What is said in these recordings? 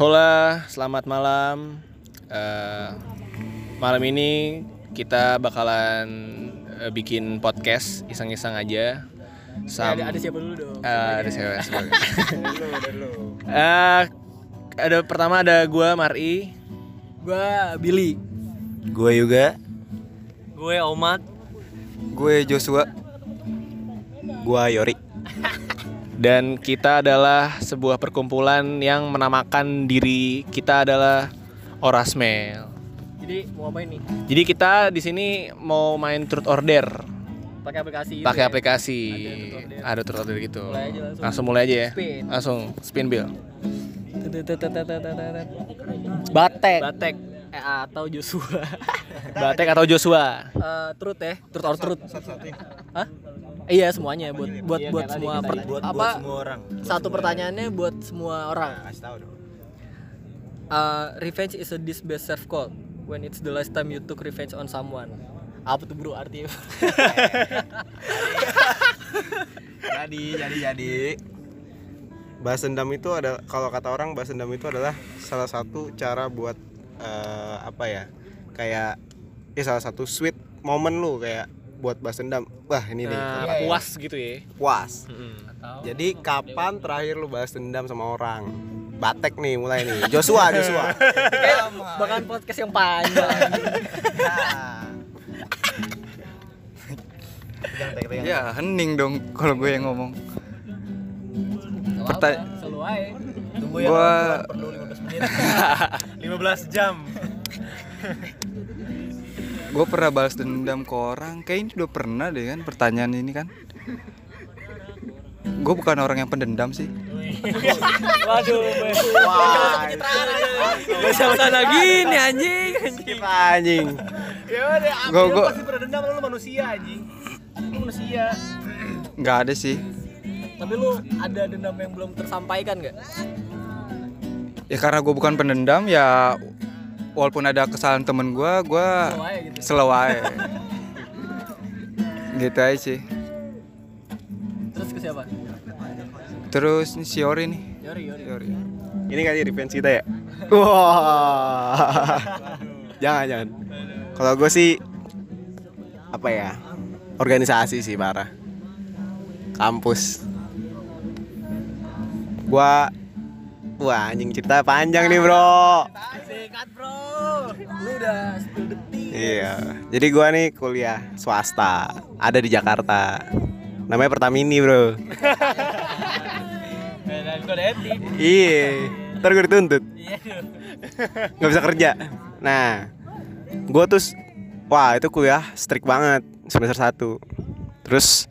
Hola, selamat malam. Eh, malam ini kita bakalan eh, bikin podcast iseng-iseng aja. Sam- ada, ada siapa dulu dong? Eh, ada siapa? siapa? Eh, ada pertama ada gua Mari. Gua Billy. Gue juga. Gue Omat. Gue Joshua. Gue Yori. dan kita adalah sebuah perkumpulan yang menamakan diri kita adalah Orasmel. Jadi mau apa ini? Jadi kita di sini mau main truth order Pakai aplikasi. itu pakai ya? aplikasi. Ada truth order. Ada truth order gitu. Mulai aja langsung. Langsung mulai aja ya. Spin. Langsung spin bill. Batek. Batek. Eh, atau Joshua. Batek atau Joshua? Eh, truth ya, truth or truth. Hah? Iya semuanya buat buat buat semua per- Buat, apa buat semua orang. satu pertanyaannya buat semua orang. Kasih tahu dong. Uh, revenge is a best served cold when it's the last time you took revenge on someone. Apa tuh bro artinya? Jadi, jadi, jadi. Balas dendam itu ada kalau kata orang balas dendam itu adalah salah satu cara buat eh, apa ya? Kayak ya salah satu sweet moment lu kayak buat balas dendam. Wah, ini nih. Nah, tempat puas gitu ya. puas. Mm-mm. Jadi kapan terakhir lu balas dendam sama orang? Batek nih mulai nih. Joshua, Joshua. Bahkan podcast yang panjang. Ya hening dong kalau gue yang ngomong. Perta- Selalu aja. Tunggu ya, Gua- perlu 15 menit. 15 jam. Gue pernah balas dendam ke orang. Kayak ini udah pernah deh kan pertanyaan ini kan. Gue bukan orang yang pendendam sih. Waduh, Wah, Bahasa sana gini anjing. skip anjing. Ya udah, Gua gue pasti pernah dendam lu manusia anjing. Lu manusia. nggak ada sih. Tapi lu ada dendam yang belum tersampaikan nggak? Ya karena gue bukan pendendam ya. Walaupun ada kesalahan temen gue, gue Slow aja gitu. slow aja. gitu aja sih. Terus ke siapa? Terus ini si Yori nih. Yori, Yori. Yori. Ini kali revenge kita ya? Wah. jangan, jangan. Kalau gue sih apa ya? Organisasi sih parah. Kampus. Gua Wah anjing cerita panjang nih bro Sikat bro. Lu udah 10 detik. Iya. Jadi gua nih kuliah swasta. Ada di Jakarta. Namanya Pertamini bro. Iya. Ntar gue dituntut. Nggak bisa kerja. Nah gue tuh wah itu kuliah strict banget semester 1 terus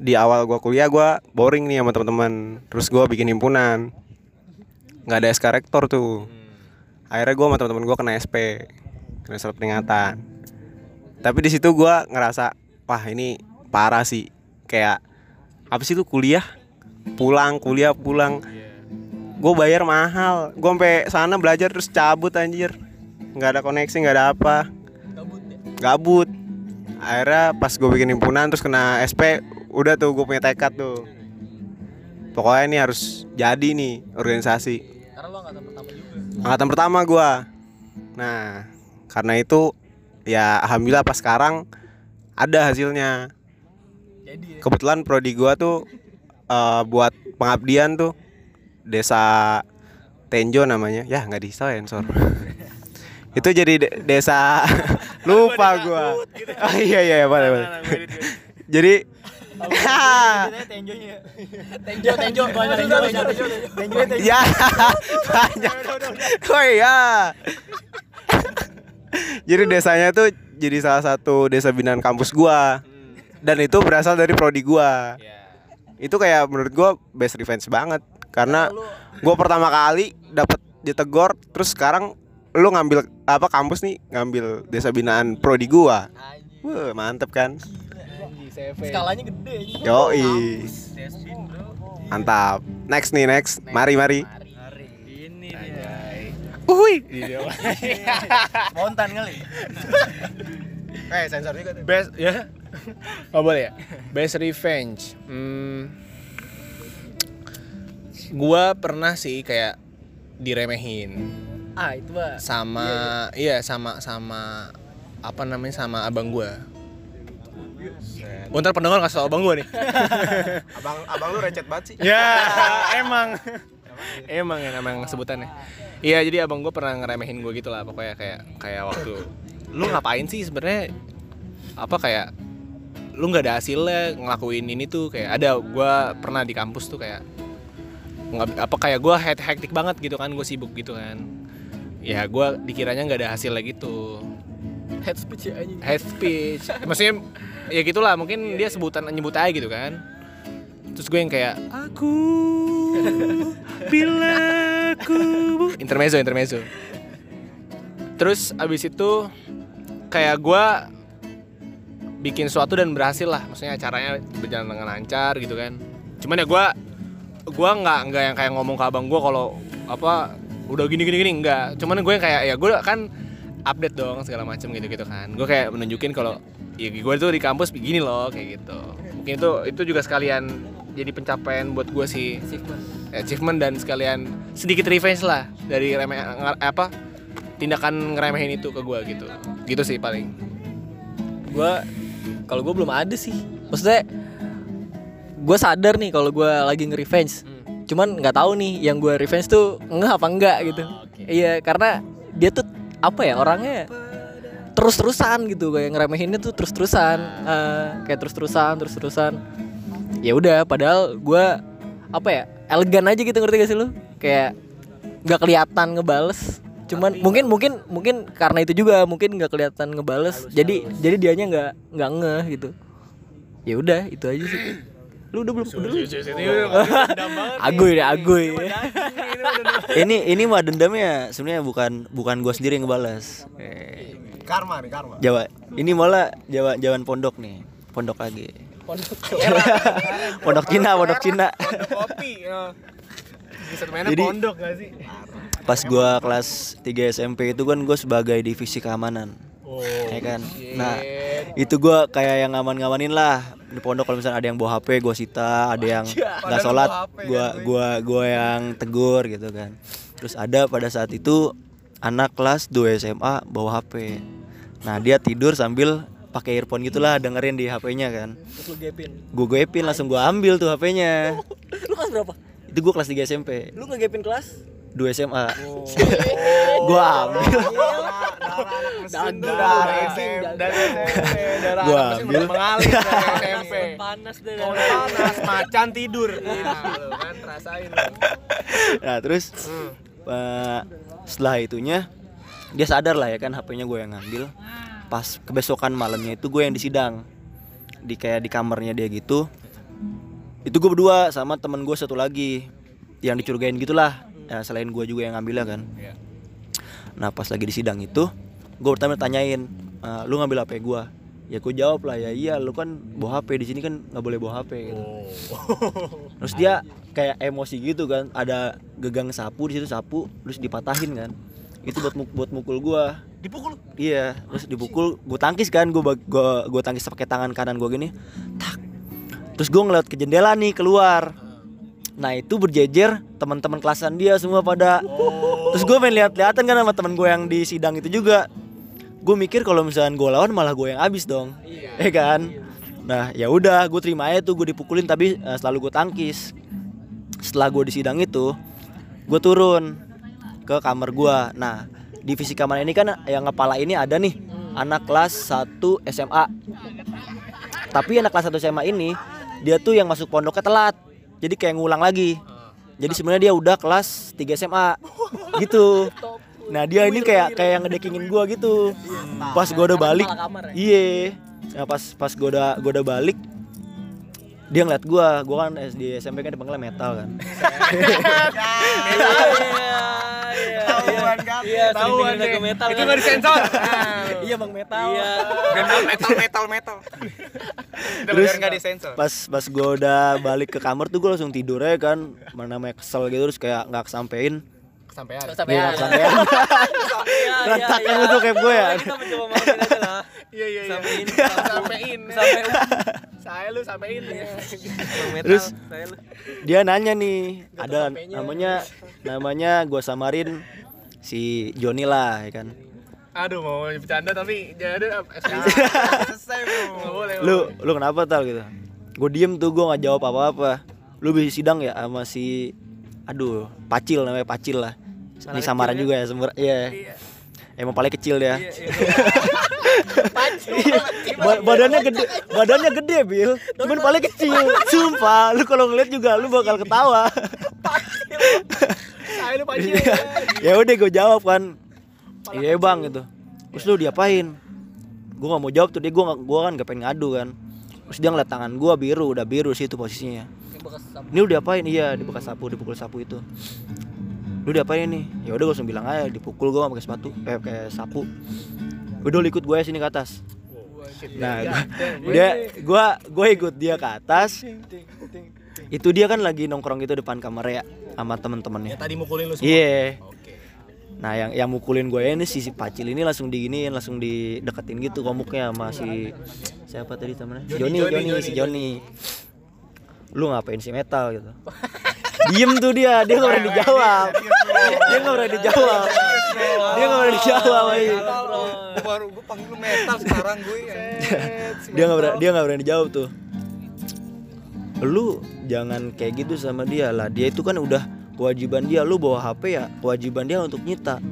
di awal gue kuliah gue boring nih sama teman-teman. Terus gue bikin himpunan. Nggak ada SK rektor tuh akhirnya gue sama teman-teman gue kena SP kena surat peringatan. Tapi di situ gue ngerasa wah ini parah sih. Kayak apa sih lu kuliah? Pulang kuliah pulang. Gue bayar mahal. Gue sampai sana belajar terus cabut anjir. Nggak ada koneksi nggak ada apa. Gabut. Ya. akhirnya pas gue bikin himpunan terus kena SP udah tuh gue punya tekad tuh. Pokoknya ini harus jadi nih organisasi angkatan pertama gue nah karena itu ya alhamdulillah pas sekarang ada hasilnya. Jadi ya. kebetulan prodi gua tuh eh, buat pengabdian tuh desa Tenjo namanya. Ya nggak di sensor itu jadi de- desa lupa gua oh iya iya boleh boleh. Jadi Tenjonya. Tenjo, tenjo, tenjo, banyak tenjo. Tenjo, tenjo. ya. Banyak oh iya jadi desanya tuh jadi salah satu desa binaan kampus gua. Dan itu berasal dari prodi gua. Itu kayak menurut gua best revenge banget. Karena gua pertama kali dapat ditegor terus sekarang lu ngambil apa kampus nih ngambil desa binaan prodi gua. Wah, mantep kan Skalanya gede yoi mantap next nih next mari mari Ini dia. Uhui. Spontan kali. Eh, sensor juga tuh. Best ya. Oh boleh ya. Best revenge. Hmm. Gua pernah sih kayak diremehin ah itu mah sama iya sama sama apa namanya sama abang gua. Bentar pendengar kasih tau abang gua nih. Abang abang lu recet banget sih. ya emang emang ya emang sebutannya. Iya jadi abang gua pernah ngeremehin gua gitu lah pokoknya kayak kayak waktu lu ngapain sih sebenarnya apa kayak lu nggak ada hasilnya ngelakuin ini tuh kayak ada gua pernah di kampus tuh kayak nggak apa kayak gua head hektik banget gitu kan gue sibuk gitu kan ya gua dikiranya nggak ada hasilnya gitu head speech ya anjing. Head speech. Maksudnya ya gitulah mungkin dia sebutan nyebut aja gitu kan. Terus gue yang kayak aku bila aku intermezzo intermezzo. Terus abis itu kayak gue bikin sesuatu dan berhasil lah. Maksudnya acaranya berjalan dengan lancar gitu kan. Cuman ya gue gue nggak nggak yang kayak ngomong ke abang gue kalau apa udah gini gini gini. Enggak cuman gue yang kayak ya gue kan update dong segala macam gitu gitu kan. Gue kayak menunjukin kalau ya gue tuh di kampus begini loh kayak gitu. Mungkin itu itu juga sekalian jadi pencapaian buat gue sih. Achievement. Achievement dan sekalian sedikit revenge lah dari remeh apa tindakan ngeremehin itu ke gue gitu. Gitu sih paling. Gua kalau gue belum ada sih. Maksudnya gue sadar nih kalau gue lagi nge-revenge. Cuman nggak tahu nih yang gue revenge tuh nggak apa enggak gitu. Iya karena dia tuh apa ya orangnya terus-terusan gitu kayak ngeremehinnya tuh terus-terusan Eh, kayak terus-terusan terus-terusan. Ya udah padahal gue apa ya elegan aja gitu ngerti gak sih lu? Kayak nggak kelihatan ngebales. Cuman mungkin mungkin mungkin karena itu juga mungkin nggak kelihatan ngebales. Jadi jadi dianya nggak nggak ngeh gitu. Ya udah itu aja sih lu udah belum udah belum aguy deh aguy. Ini ini mah dendamnya sebenarnya bukan bukan gue sendiri yang ngebalas Karma nih karma. Jawa ini malah Jawa Jawan pondok nih. Pondok lagi. Pondok Cina. Pondok Cina kopi mainnya Jadi- pondok gak sih? pas gua kelas 3 SMP itu kan gue sebagai divisi keamanan ya kan? nah itu gua kayak yang ngaman-ngamanin lah. Di pondok kalau misalnya ada yang bawa HP gue sita. Ada yang nggak sholat gua gua gua yang tegur gitu kan. Terus ada pada saat itu anak kelas 2 SMA bawa HP nah dia tidur sambil pakai earphone gitulah dengerin di HP-nya kan. Terus lu gapin gue gepin langsung gue ambil tuh HP-nya lu kelas berapa? Itu gue kelas 3 SMP lu ngegapin kelas 2 SMA gue ambil. Dari SMP dari SMP mesin ambil. mengalir dari SMP panas deh panas macan tidur. Nah, lu kan rasain. Lu. nah terus eh, setelah itunya dia sadar lah ya kan HP-nya gue yang ngambil. Pas kebesokan malamnya itu gue yang disidang di kayak di kamarnya dia gitu. Itu gue berdua sama temen gue satu lagi yang dicurigain gitulah ya, selain gue juga yang ngambilnya kan. Nah pas lagi di sidang itu gue pertama tanyain "Eh, lu ngambil HP gue ya gue jawab lah ya iya lu kan bawa HP di sini kan nggak boleh bawa HP gitu. terus dia kayak emosi gitu kan ada gegang sapu di situ sapu terus dipatahin kan. Itu buat muk- buat mukul gua. Dipukul? Iya terus dipukul gue tangkis kan gue gue gue tangkis pakai tangan kanan gue gini tak. Terus gue ngeliat ke jendela nih keluar nah itu berjejer teman-teman kelasan dia semua pada. Terus gue main lihat-lihatan kan sama temen gue yang di sidang itu juga. Gue mikir kalau misalnya gue lawan malah gue yang abis dong. Iya. Kan? Nah ya udah gue terima aja tuh gue dipukulin tapi eh, selalu gue tangkis setelah gue di sidang itu gue turun ke kamar gue nah divisi kamar ini kan yang kepala ini ada nih anak kelas 1 SMA tapi anak kelas 1 SMA ini dia tuh yang masuk pondoknya telat jadi kayak ngulang lagi. Jadi sebenarnya dia udah kelas 3 SMA gitu. Nah dia ini kayak kayak yang ngedekingin gua gitu. Pas gua udah balik. ya? iya. Nah, pas pas gua udah gua udah balik dia ngeliat gua. Gua kan di SMP kan dipanggilnya metal kan Tahuan kan? Iya, tahuan deh. metal. itu kan? nggak disensor Iya, Bang Metal. Iya. metal metal metal Terus nggak disensor pas pas gue udah balik ke kamar tuh gue langsung tidur aja kan mana namanya kesel gitu terus kayak nggak kesampein kesampean. Iya, Kesampean. kesampean. Iya, Berantakan lu tuh kayak gue ya. Kita mencoba maafin aja lah. Iya iya iya. Sampein. Sampein. Sampai Saya lu sampein ya. Terus saya lu. dia nanya nih, ada namanya namanya gua samarin si Joni lah ya kan. Aduh mau bercanda tapi ada Selesai boleh. Lu lu kenapa tal gitu? Gue diem tuh gue nggak jawab apa-apa. Lu bisa sidang ya sama si aduh Pacil namanya Pacil lah. Ini samaran juga ya semur iya. Emang paling kecil dia. Iya. Ba- badannya gede, badannya gede, Bil. Cuman paling kecil. Sumpah, lu kalau ngeliat juga lu bakal ketawa. Ya udah gue jawab kan. Iya, Bang gitu. Terus lu diapain? Gue gak mau jawab tuh dia gue gua kan gak pengen ngadu kan. Terus dia ngeliat tangan gue biru, udah biru sih itu posisinya. Ini lu diapain? Iya, di bekas sapu, dipukul sapu itu. Lu diapain nih? Ya udah gue langsung bilang aja, dipukul gue pakai sepatu, eh pakai sapu. Udah lu ikut gue sini ke atas. Nah, gua- dia gua gua ikut dia ke atas. Itu dia kan lagi nongkrong gitu depan kamar ya sama temen-temennya. Tadi mukulin lu semua. Iya. Nah yang yang mukulin gue ini si, si Pacil ini langsung diginiin langsung dideketin gitu komuknya sama si siapa tadi temennya Joni Joni, si Joni. Lu ngapain si metal gitu? Diem tuh dia, dia nggak berani dijawab. Dia nggak berani dijawab. Dia nggak berani dijawab. Baru gue panggil lu metal sekarang gue. Dia nggak berani, dia nggak berani jawab tuh. Lu jangan kayak gitu sama dia lah. Dia itu kan udah kewajiban dia. Lu bawa HP ya, kewajiban dia untuk nyita.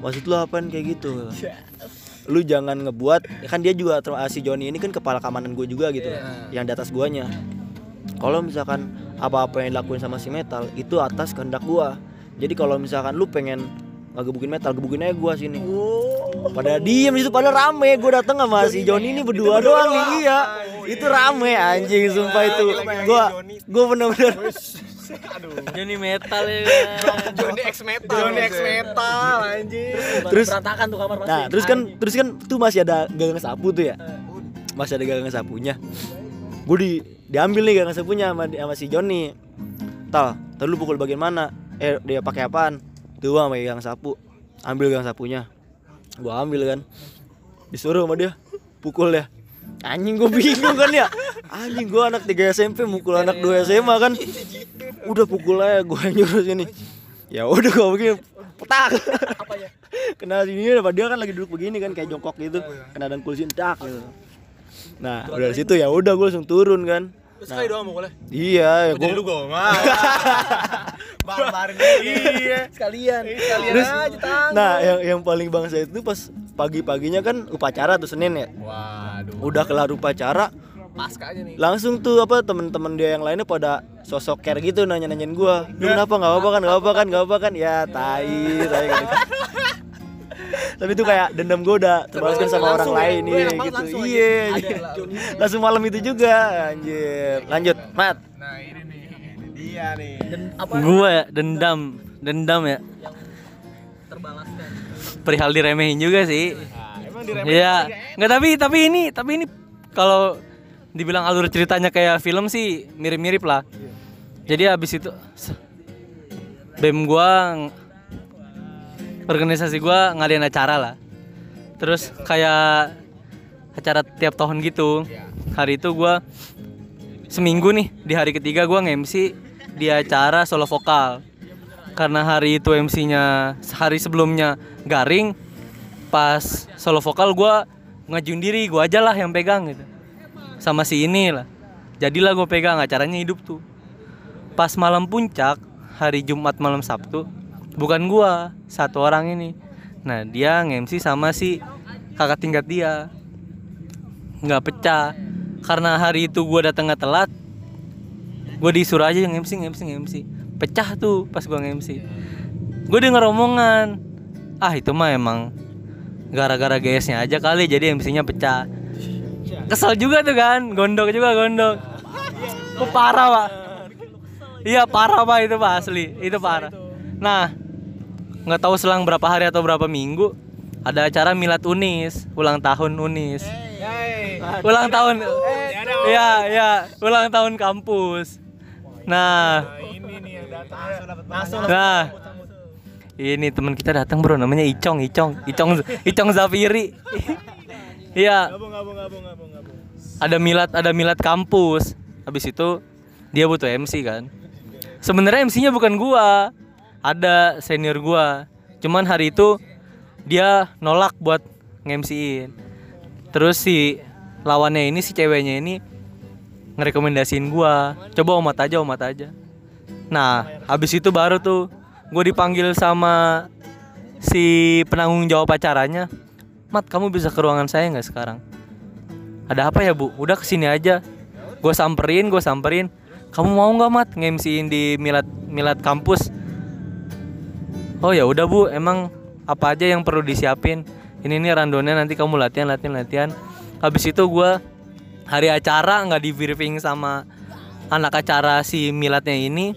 Maksud lu apaan kayak gitu? Lu jangan ngebuat kan dia juga si Joni ini kan kepala keamanan gue juga gitu. Yang di atas guanya. Kalau misalkan apa-apa yang dilakuin sama si metal itu atas kehendak gua. Jadi kalau misalkan lu pengen ngegebukin metal, gebukin aja gua sini. Pada diem di situ pada rame, gua dateng sama si Joni ini berdua doang nih iya. Itu rame anjing sumpah itu. Gua gua bener-bener Joni metal ya. Johnny X metal. Johnny X metal anjing. Terus- berantakan tuh kamar pasti. Nah, terus kan terus kan tuh masih ada gagang sapu tuh ya. Masih ada gagang sapunya. Gue di diambil nih gagang sapunya sama, sama si Joni. Tal, tal lu pukul bagian mana? Eh, dia pakai apaan? Tuh sama gagang sapu. Ambil gagang sapunya. Gua ambil kan. Disuruh sama dia pukul ya. Anjing gue bingung kan ya. Anjing gua anak 3 SMP mukul anak 2 SMA kan. Udah pukul aja gue nyuruh sini. Ya udah gua begini petak. Kena sini apa dia kan lagi duduk begini kan kayak jongkok gitu. Kena dengkul sini tak gitu. Nah, udah dari situ ya udah gue langsung turun kan. Terus sekali doang mukulnya. Iya, ya Jadi lu gua gong. Barbar Iya. sekalian. Sekalian Terus, aja nah yang yang paling bangsa itu pas pagi-paginya kan upacara tuh Senin ya. Waduh. Udah kelar upacara, Pasca aja nih. langsung tuh apa temen-temen dia yang lainnya pada sosok care gitu nanya-nanyain gua lu kenapa nggak apa kan nggak apa kan nggak apa kan ya tai tai gitu. tapi itu kayak dendam gua udah terbalaskan sama orang Langsung ya? lain iya gitu iya iya. lah. langsung malam itu juga anjir lanjut mat Nah, ini nih. Ini dia nih. Gua ya dendam, dendam ya. Perihal diremehin juga sih. Emang diremehin Iya, nggak tapi tapi ini tapi ini kalau dibilang alur ceritanya kayak film sih mirip-mirip lah. Jadi habis itu BEM gua organisasi gua ngadain acara lah. Terus kayak acara tiap tahun gitu. Hari itu gua seminggu nih di hari ketiga gua nge-MC di acara solo vokal. Karena hari itu MC-nya hari sebelumnya garing, pas solo vokal gua ngajuin diri gua aja lah yang pegang gitu sama si ini lah jadilah gue pegang acaranya hidup tuh pas malam puncak hari Jumat malam Sabtu bukan gua satu orang ini. Nah dia nge-MC sama si kakak tingkat dia. Nggak pecah. Karena hari itu gua datang nggak telat gue disuruh aja yang MC MC MC pecah tuh pas gua nge-MC gue denger omongan ah itu mah emang gara-gara GS-nya aja kali jadi MC-nya pecah. Kesel juga tuh kan gondok juga gondok. Itu parah pak? Iya parah pak itu pak asli. Itu parah nah nggak tahu selang berapa hari atau berapa minggu ada acara milad unis ulang tahun unis. Ulang tahun iya iya ulang tahun kampus. Nah. Ini nih yang datang. Langsung Nah, Ini teman kita datang bro, namanya Icong, Icong, Icong, Icong Zafiri. Iya. Ada milad, ada milad kampus. Habis itu dia butuh MC kan. Sebenarnya MC-nya bukan gua, ada senior gua. Cuman hari itu dia nolak buat nge-MC-in. Terus si lawannya ini si ceweknya ini ngerekomendasiin gua. Coba omat aja, omat aja. Nah, habis itu baru tuh gue dipanggil sama si penanggung jawab acaranya. Mat, kamu bisa ke ruangan saya nggak sekarang? Ada apa ya bu? Udah ke sini aja. Gue samperin, gue samperin. Kamu mau nggak mat nge-MC-in di milad milad kampus? Oh ya udah bu, emang apa aja yang perlu disiapin? Ini nih randonnya nanti kamu latihan, latihan, latihan. Habis itu gue hari acara nggak di briefing sama anak acara si miladnya ini.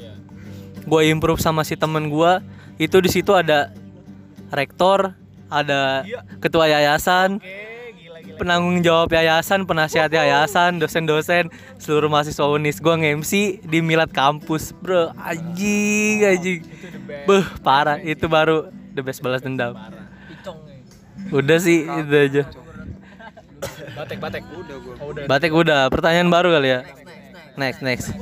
Gue improve sama si temen gue. Itu di situ ada rektor, ada ketua yayasan, penanggung jawab yayasan, penasihat yayasan, dosen-dosen, seluruh mahasiswa Unis. Gua nge-MC di milad kampus, bro. Anjing, anjing. Beh, parah. Itu baru the best balas dendam. Udah sih, itu aja. Batek, batek. Udah gua. Oh, udah. Batik udah, pertanyaan baru kali ya. Next, next.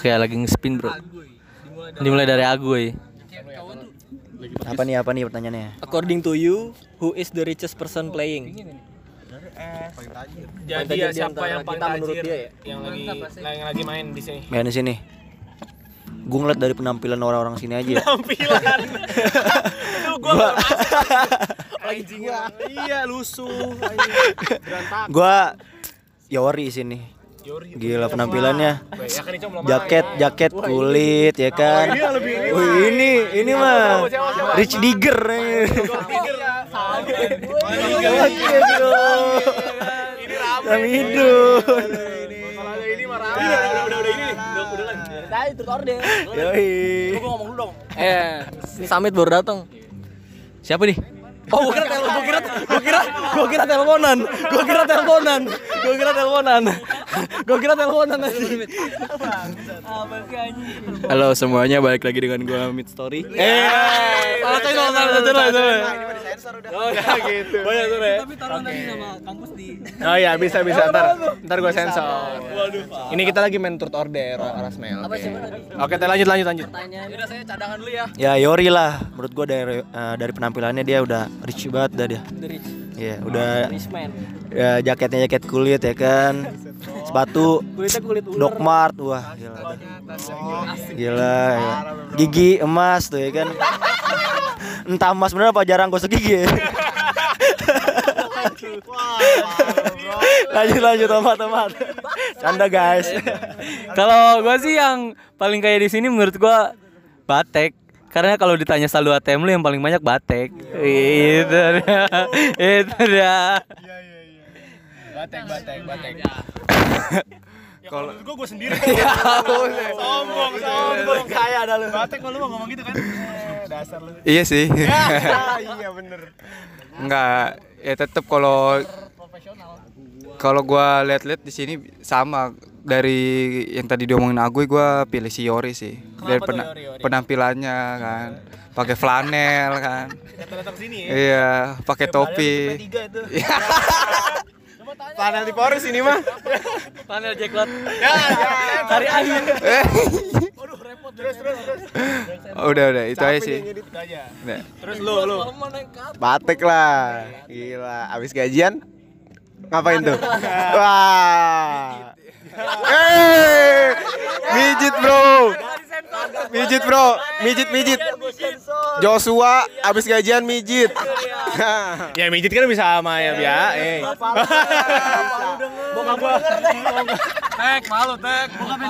Oke, lagi nge-spin, bro. Dimulai dari Agoy. Apa nih apa nih pertanyaannya? According to you, who is the richest person playing? Jadi tajir ya siapa yang paling kita menurut tajir dia ya? yang lagi yang lagi main di sini? Main di sini. Gue ngeliat dari penampilan orang-orang sini aja. ya. Gua nggak masuk. Anjing. Iya, lusuh. Berantakan. Gua Yori sini. Gila penampilannya. Ya kan Jaket, jaket kulit ya kan. Wih, ini ini mah? Rich Digger. Oke, bro. Hidup. Ini mah rame. Udah, udah, udah ini. Udah, udah. Tadi terus order. Yoi. ngomong dulu dong. Eh, ini Samit baru datang. Siapa nih? Oh, gua kira telepon, gua kira, gua kira, gua kira teleponan, gua kira teleponan, gua kira teleponan, gua kira teleponan nanti. Halo semuanya, balik lagi dengan gua Mid Story. Eh, salah channel, salah channel, salah. Oh, ya gitu. Banyak tuh ya. Tapi taruhan tadi sama kampus di. Oh iya bisa bisa ntar ntar gue sensor. Ini kita lagi main turut order Rasmel. Oke. Oke, kita lanjut lanjut lanjut. Udah saya cadangan dulu ya. Ya Yori lah. Menurut gua dari eh, dari penampilannya dia udah rich banget dah dia. Iya, udah man. ya jaketnya jaket kulit ya kan. Sepatu Kulitnya kulit ular. Doc Mart. Wah, gila. dah. Gila, gila. Gigi emas tuh ya kan. Entah emas bener apa jarang gosok gigi ya. lanjut lanjut tomat tomat. Canda guys. Kalau gua sih yang paling kayak di sini menurut gua batek. Karena kalau ditanya saldo ATM lu yang paling banyak batek. Itu dia. Itu dia. Batek batek batek. Kalau Gue gue sendiri. sombong sombong. Kayak ada lu. Batek kalau lu mau ngomong gitu kan. Eh, Dasar lu. iya sih. Iya bener. Enggak, ya tetap kalau kalau gua lihat-lihat di sini sama dari yang tadi diomongin Aguy gua pilih si Yori sih. Dari tuh pena- Yori, Yori? penampilannya kan. Pakai flanel kan. Sini ya. Iya, pakai topi. Tiga itu. Panel di Polres ini mah. Panel Jacklot. Ya, Hari angin. terus terus terus. udah udah itu aja sih. Udah. Terus lu lu. Batik lah. Gila, abis gajian ngapain tuh? Wah. Eh, mijit bro. Mijit bro, mijit mijit. Joshua abis gajian mijit. Ya mijit kan bisa sama ya, Bia. Eh. Bokap gua. Tek, malu, Tek. Bokap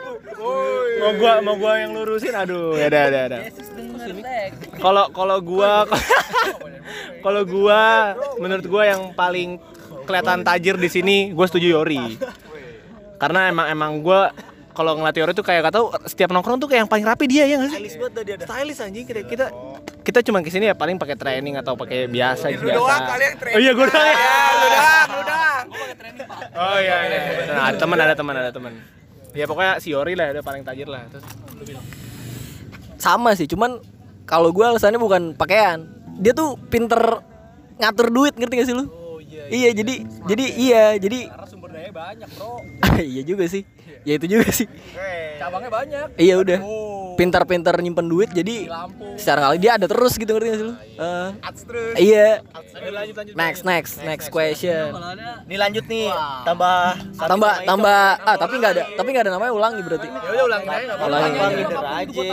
Mau gua mau gua yang lurusin aduh ya udah udah udah. Kalau kalau gua kalau gua menurut gua yang paling kelihatan tajir di sini gua setuju Yori. Karena emang emang gua kalau ngeliat Yori tuh kayak kata setiap nongkrong tuh kayak yang paling rapi dia ya nggak sih? Stylish banget dia. Stylish anjing kita kita kita cuma ke sini ya paling pakai training atau pakai biasa biasa. doang kali yang training. Oh iya gua doang. Ya, lu doang, lu doang. Oh iya iya. Nah, ada teman ada teman ada teman. Ya pokoknya si Yori lah udah paling tajir lah. Terus lu bilang. sama sih cuman kalau gue alasannya bukan pakaian dia tuh pinter ngatur duit ngerti gak sih lu iya jadi jadi iya jadi Karena sumber daya banyak, Bro. iya juga sih ya itu juga sih. Cabangnya banyak. iya udah. Pintar-pintar nyimpen duit jadi Lampu. secara kali dia ada terus gitu ngerti gak sih lu? Terus. iya. Lanjut lanjut. next next next question. Nih lanjut nih, tambah tambah tambah. Ah tapi nggak ada tapi nggak ada namanya ulangi berarti. Ya udah ulangin aja. Ulangin. Leader aja.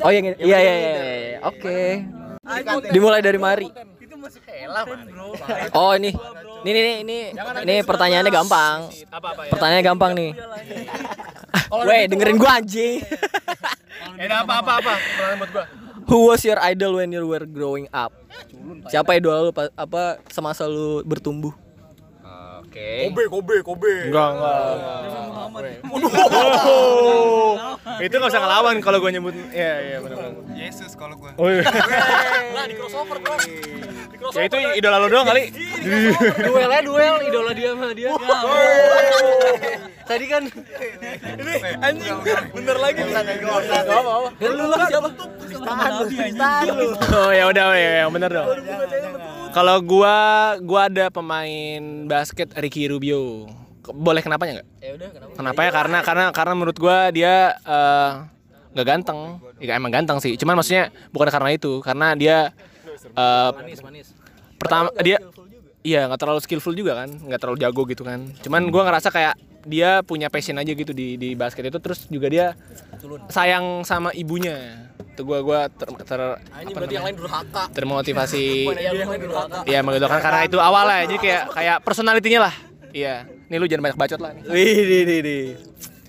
oh yang ini- iya iya iya iya. oke. Dimulai dari Mari Ella, Bro. oh ini ini ini ini ini pertanyaannya gampang ya? pertanyaannya gampang nih Weh dengerin gua anjing Eh, apa? Pertanyaan buat gua. Who was your idol when you were growing up? Siapa idol lu pa- apa semasa lu bertumbuh? Oke. Kobe, Kobe, Kobe. Enggak, enggak. Itu enggak usah ngelawan kalau gua nyebut. Iya, iya benar benar. Yesus kalau gua. Oh iya. Ya itu idola lo doang kali. Duelnya duel idola dia sama dia. Tadi kan Anjing, bener lagi. lu lu siapa? Oh ya udah ya yang bener dong. Kalau gua gua ada pemain basket Ricky Rubio. Boleh kenapanya nggak? Ya udah kenapa? Kenapa ya? Karena karena karena menurut gua dia eh, nggak ganteng. Ya emang ganteng sih. Cuman maksudnya bukan karena itu, karena dia eh, Manis manis. pertama dia iya nggak terlalu skillful juga kan, nggak terlalu jago gitu kan. Cuman gua ngerasa kayak dia punya passion aja gitu di di basket itu terus juga dia sayang sama ibunya. Itu gua gua ter, ter Ini apa berarti yang lain durhaka. termotivasi Iya, yang lain durhaka. Iya mengidolakan karena itu awalnya jadi kayak kayak personalitinya lah. Iya. Nih lu jangan banyak bacot lah nih. Wih, di, di, di.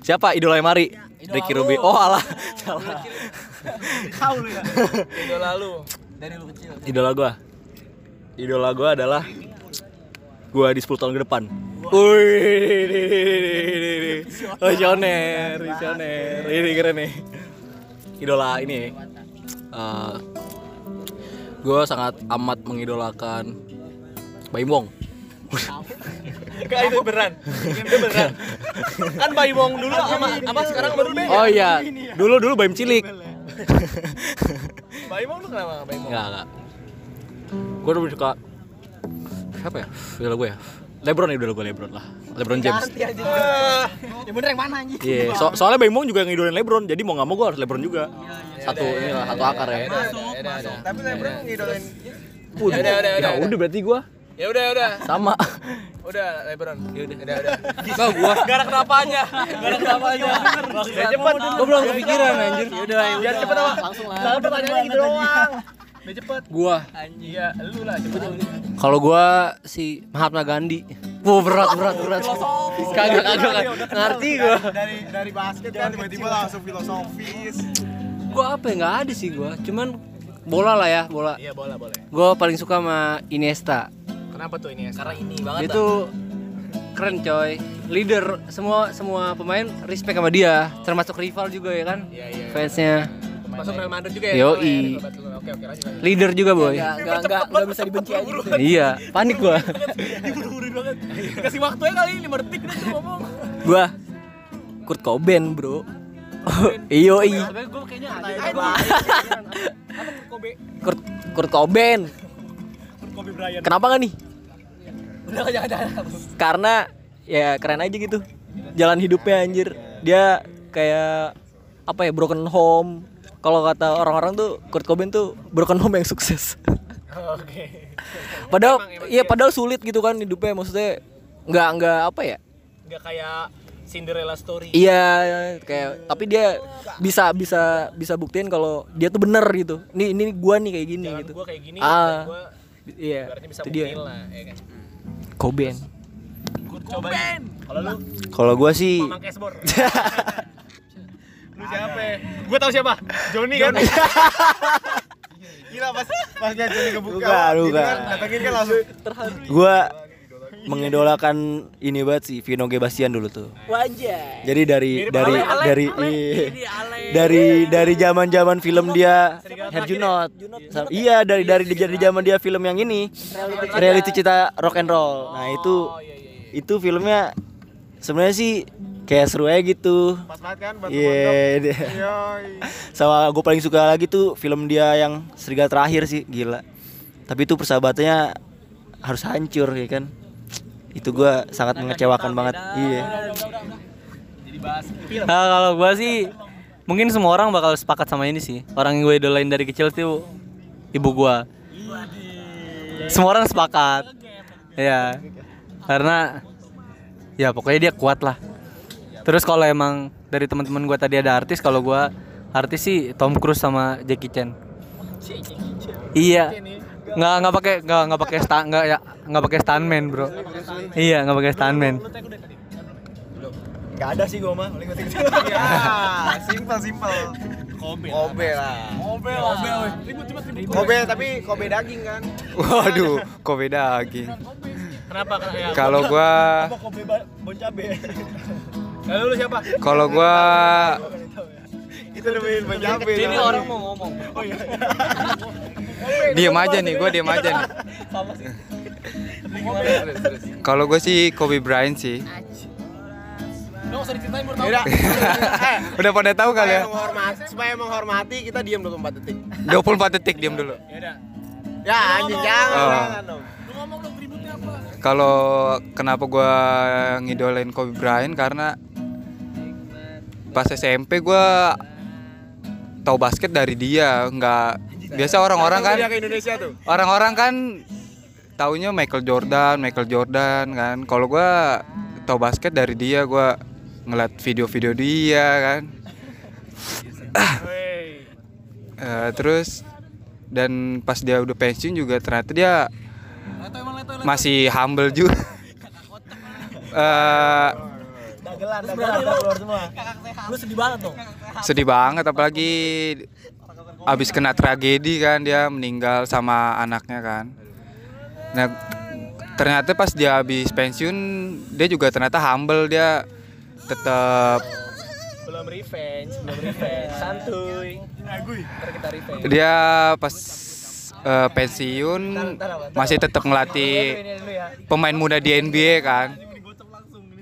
Siapa idolanya Mari? Ricky Rubio. Oh, alah. Salah. Idola lu. Dari lu kecil. Idola gua. Idola gua adalah gua di 10 tahun ke depan. Wih, visioner, visioner. Ini keren nih. Idola ini. eh gua sangat amat mengidolakan Baim Wong. Enggak itu beneran. Itu beneran. kan Bayi Wong dulu sama apa sekarang baru beda. Oh iya, dulu dulu Baim cilik. Bayi Wong lu kenapa Bayi Wong? Enggak, enggak. Gue udah suka siapa ya? Idola gue ya. Lebron ya idola gue Lebron lah. Lebron James. Ya bener yang mana anjing? Iya, so- soalnya Bang Mong juga ngidolain Lebron, jadi mau nggak mau gue harus Lebron juga. Satu inilah, satu akar ya. Tapi Lebron ngidolain Udah, udah, udah, ya udah. udah berarti gue Ya udah udah. sama. Udah Lebron. Ya udah. Udah udah. Enggak gua. Gak ada kenapanya. Gak ada kenapanya. Biar cepet. Gua belum kepikiran anjir. Udah, biar cepet apa? Langsung lah. Soalnya pertanyaannya gitu doang. Biar cepet. Gua. Iya, lu lah cepet. Kalau gua si Mahatma Gandhi. Wow, berat berat berat. Kagak kagak kagak. ngerti gua. dari dari basket kan tiba-tiba langsung filosofis. Gua apa ya nggak ada sih gua. Cuman bola lah ya, bola. Iya, boleh, boleh. Gua paling suka sama Iniesta. Kenapa tuh ini ya? Karena ini Dia banget. tuh keren coy. Leader semua semua pemain respect sama dia, termasuk rival juga ya kan? Iya, iya. Fansnya. Masuk Real Madrid juga ya? Yoi. Oke, oke, lanjut. lanjut. Leader juga boy. Enggak enggak enggak enggak bisa dibenci aja gitu. iya, panik gua. Kasih waktunya kali 5 detik udah tuh ngomong. Gua Kurt Cobain, Bro. Iyo i. gua kayaknya Kurt Kurt Cobain. Kenapa nggak nih? Karena ya keren aja gitu. Jalan hidupnya anjir. Dia kayak apa ya broken home. Kalau kata orang-orang tuh Kurt Cobain tuh broken home yang sukses. Oke. padahal Emang- emang iya iya. padahal sulit gitu kan hidupnya maksudnya nggak nggak apa ya Enggak kayak Cinderella story. Iya, kayak tapi dia bisa bisa bisa buktiin kalau dia tuh bener gitu. Nih ini gua nih kayak gini Jalan gitu. gua kayak gini, Ah. dan gua Iya, bisa itu dia. lah, ya kan. Cobain. Coba. Kalau lu Kalau gua sih. lu siapa? Gua tahu siapa. Joni kan. Gila pas pas lihat Johnny kebuka. Bukan. kan, Datengin kan langsung gua mengidolakan ini banget sih Vino Gebastian dulu tuh. Wajah. Jadi dari Mirip dari Ale, Ale, dari Ale. iya. dari dari zaman-zaman film dia Herjunot. Iya, dari dari dari zaman dia film yang ini. Reality cita rock and roll. Nah, itu Oh iya iya. itu filmnya sebenarnya sih kayak seru aja gitu Pas banget kan buat iya dia. sama gue paling suka lagi tuh film dia yang serigala terakhir sih gila tapi itu persahabatannya harus hancur ya kan itu gua sangat mengecewakan banget iya Nah, kalau gua sih mungkin semua orang bakal sepakat sama ini sih. Orang yang gue idolain dari kecil tuh ibu gua. Semua orang sepakat. Ya. Karena ya pokoknya dia kuat lah. Terus kalau emang dari teman-teman gua tadi ada artis, kalau gua artis sih Tom Cruise sama Jackie Chan. Iya. Nggak nggak pakai nggak nggak pakai sta nggak ya nggak pakai stuntman bro. Iya nggak pakai stuntman. Gak ada sih gua mah Ya, simpel simpel. Kobe. Kobe lah. Kobe lah. Kobe tapi Kobe daging kan. Waduh, kok beda lagi. Kenapa? Ya, Kalau gua Kobe bon cabe Lalu lu siapa? kalau gua Itu nemuin penjabe. Ini orang mau ngomong. diem aja nih, gua diem aja nih. Kalau gue sih Kobe Bryant sih. Beda. Eh, Udah pada tahu kali ya? supaya menghormati, supaya menghormati kita diam 24 detik. 24 detik diem dulu. Ya anjing jangan. Oh. dong. Kalau kenapa gua ngidolain Kobe Bryant karena pas SMP gua tahu basket dari dia, nggak biasa orang-orang kan orang-orang kan taunya Michael Jordan, Michael Jordan kan. Kalau gua tahu basket dari dia, gua ngeliat video-video dia kan. Eh, terus dan pas dia udah pensiun juga ternyata dia masih humble juga. Eh, dagelan dagelan keluar semua. lu sedih banget dong. Sedih banget apalagi abis kena tragedi kan dia meninggal sama anaknya kan. Nah ternyata pas dia habis pensiun dia juga ternyata humble dia tetap Belum revenge, belum revenge. Santuy. Ntar kita revenge. dia pas eh, pensiun masih tetap ngelatih pemain muda di NBA kan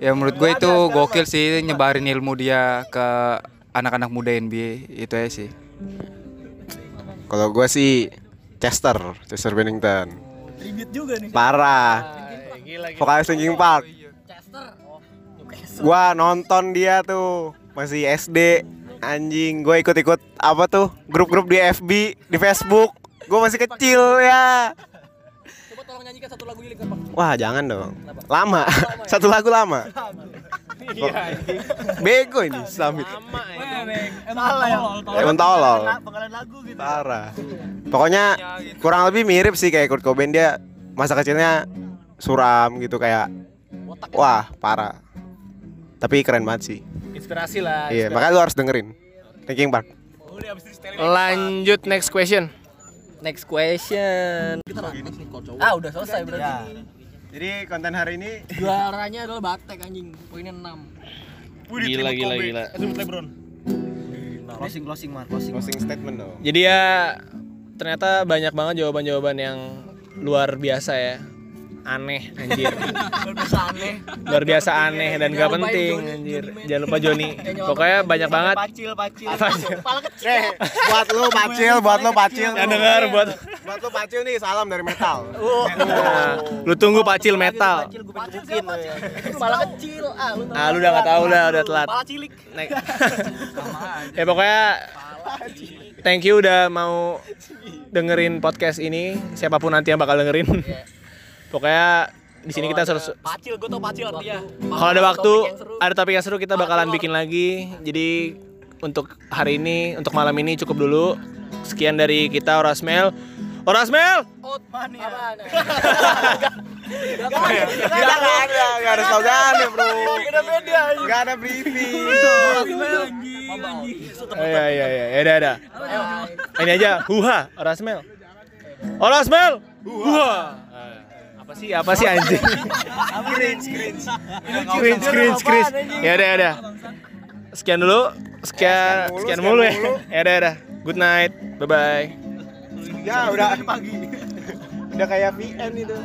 ya menurut gue itu gokil sih nyebarin ilmu dia ke anak-anak muda NBA itu aja sih. Kalau gua sih Chester, Chester Bennington. tribute juga nih. Parah. Vokalis Linkin Park. Gua nonton dia tuh masih SD anjing gue ikut-ikut apa tuh grup-grup di FB di Facebook. Gue masih kecil ya nyanyikan satu lagu Linkin Park. wah jangan dong. Lama. Satu lagu lama. Bego ini Samit salah ya. emang tolol. Bakalan lagu gitu. Parah. Pokoknya kurang lebih mirip sih kayak Kurt Cobain. Dia masa kecilnya suram gitu kayak wah parah. Tapi keren banget sih. Inspirasi lah. iya makanya lu harus dengerin. Linkin Park Lanjut next question. Next question. Ah, udah selesai berarti. Ya. Jadi konten hari ini Juaranya adalah Batek anjing. Poinnya 6. Gila gila gila. closing closing mar closing closing statement dong. Jadi ya ternyata banyak banget jawaban-jawaban yang luar biasa ya. Aneh anjir. aneh luar biasa aneh dan gak penting anjir. Jangan lupa Joni. Pokoknya banyak banget. pacil pacil Eh, buat lu pacil, buat lu pacil. Yang dengar buat Buat lu pacil nih salam dari metal. Nah, lu tunggu pacil metal. Malah kecil. Ah, lu Ah lu udah gak tahu udah udah telat. Pala cilik. Naik. ya pokoknya thank you udah mau dengerin podcast ini siapa pun nanti yang bakal dengerin. Pokoknya di sini kita harus Pacil, gue tau pacil artinya. kalau ada waktu ada topik yang seru kita bakalan bikin lagi. Jadi untuk hari ini untuk malam ini cukup dulu. Sekian dari kita Orasmel. Orasmel. Gak ada, gak ada slogannya bro. Gak ada beda. Gak ada briefing. Iya iya iya, ya udah ada. Ini aja, huha, Orasmel. Orasmel. Huha. Apa sih? Apa sih anjing? Cringe, cringe. Cringe, cringe, cringe. Ya udah, ya udah. Sekian dulu. Sekian, sekian mulu ya. Ya udah, ya udah. Good night. Bye bye. Ya udah pagi. Udah kayak VN itu.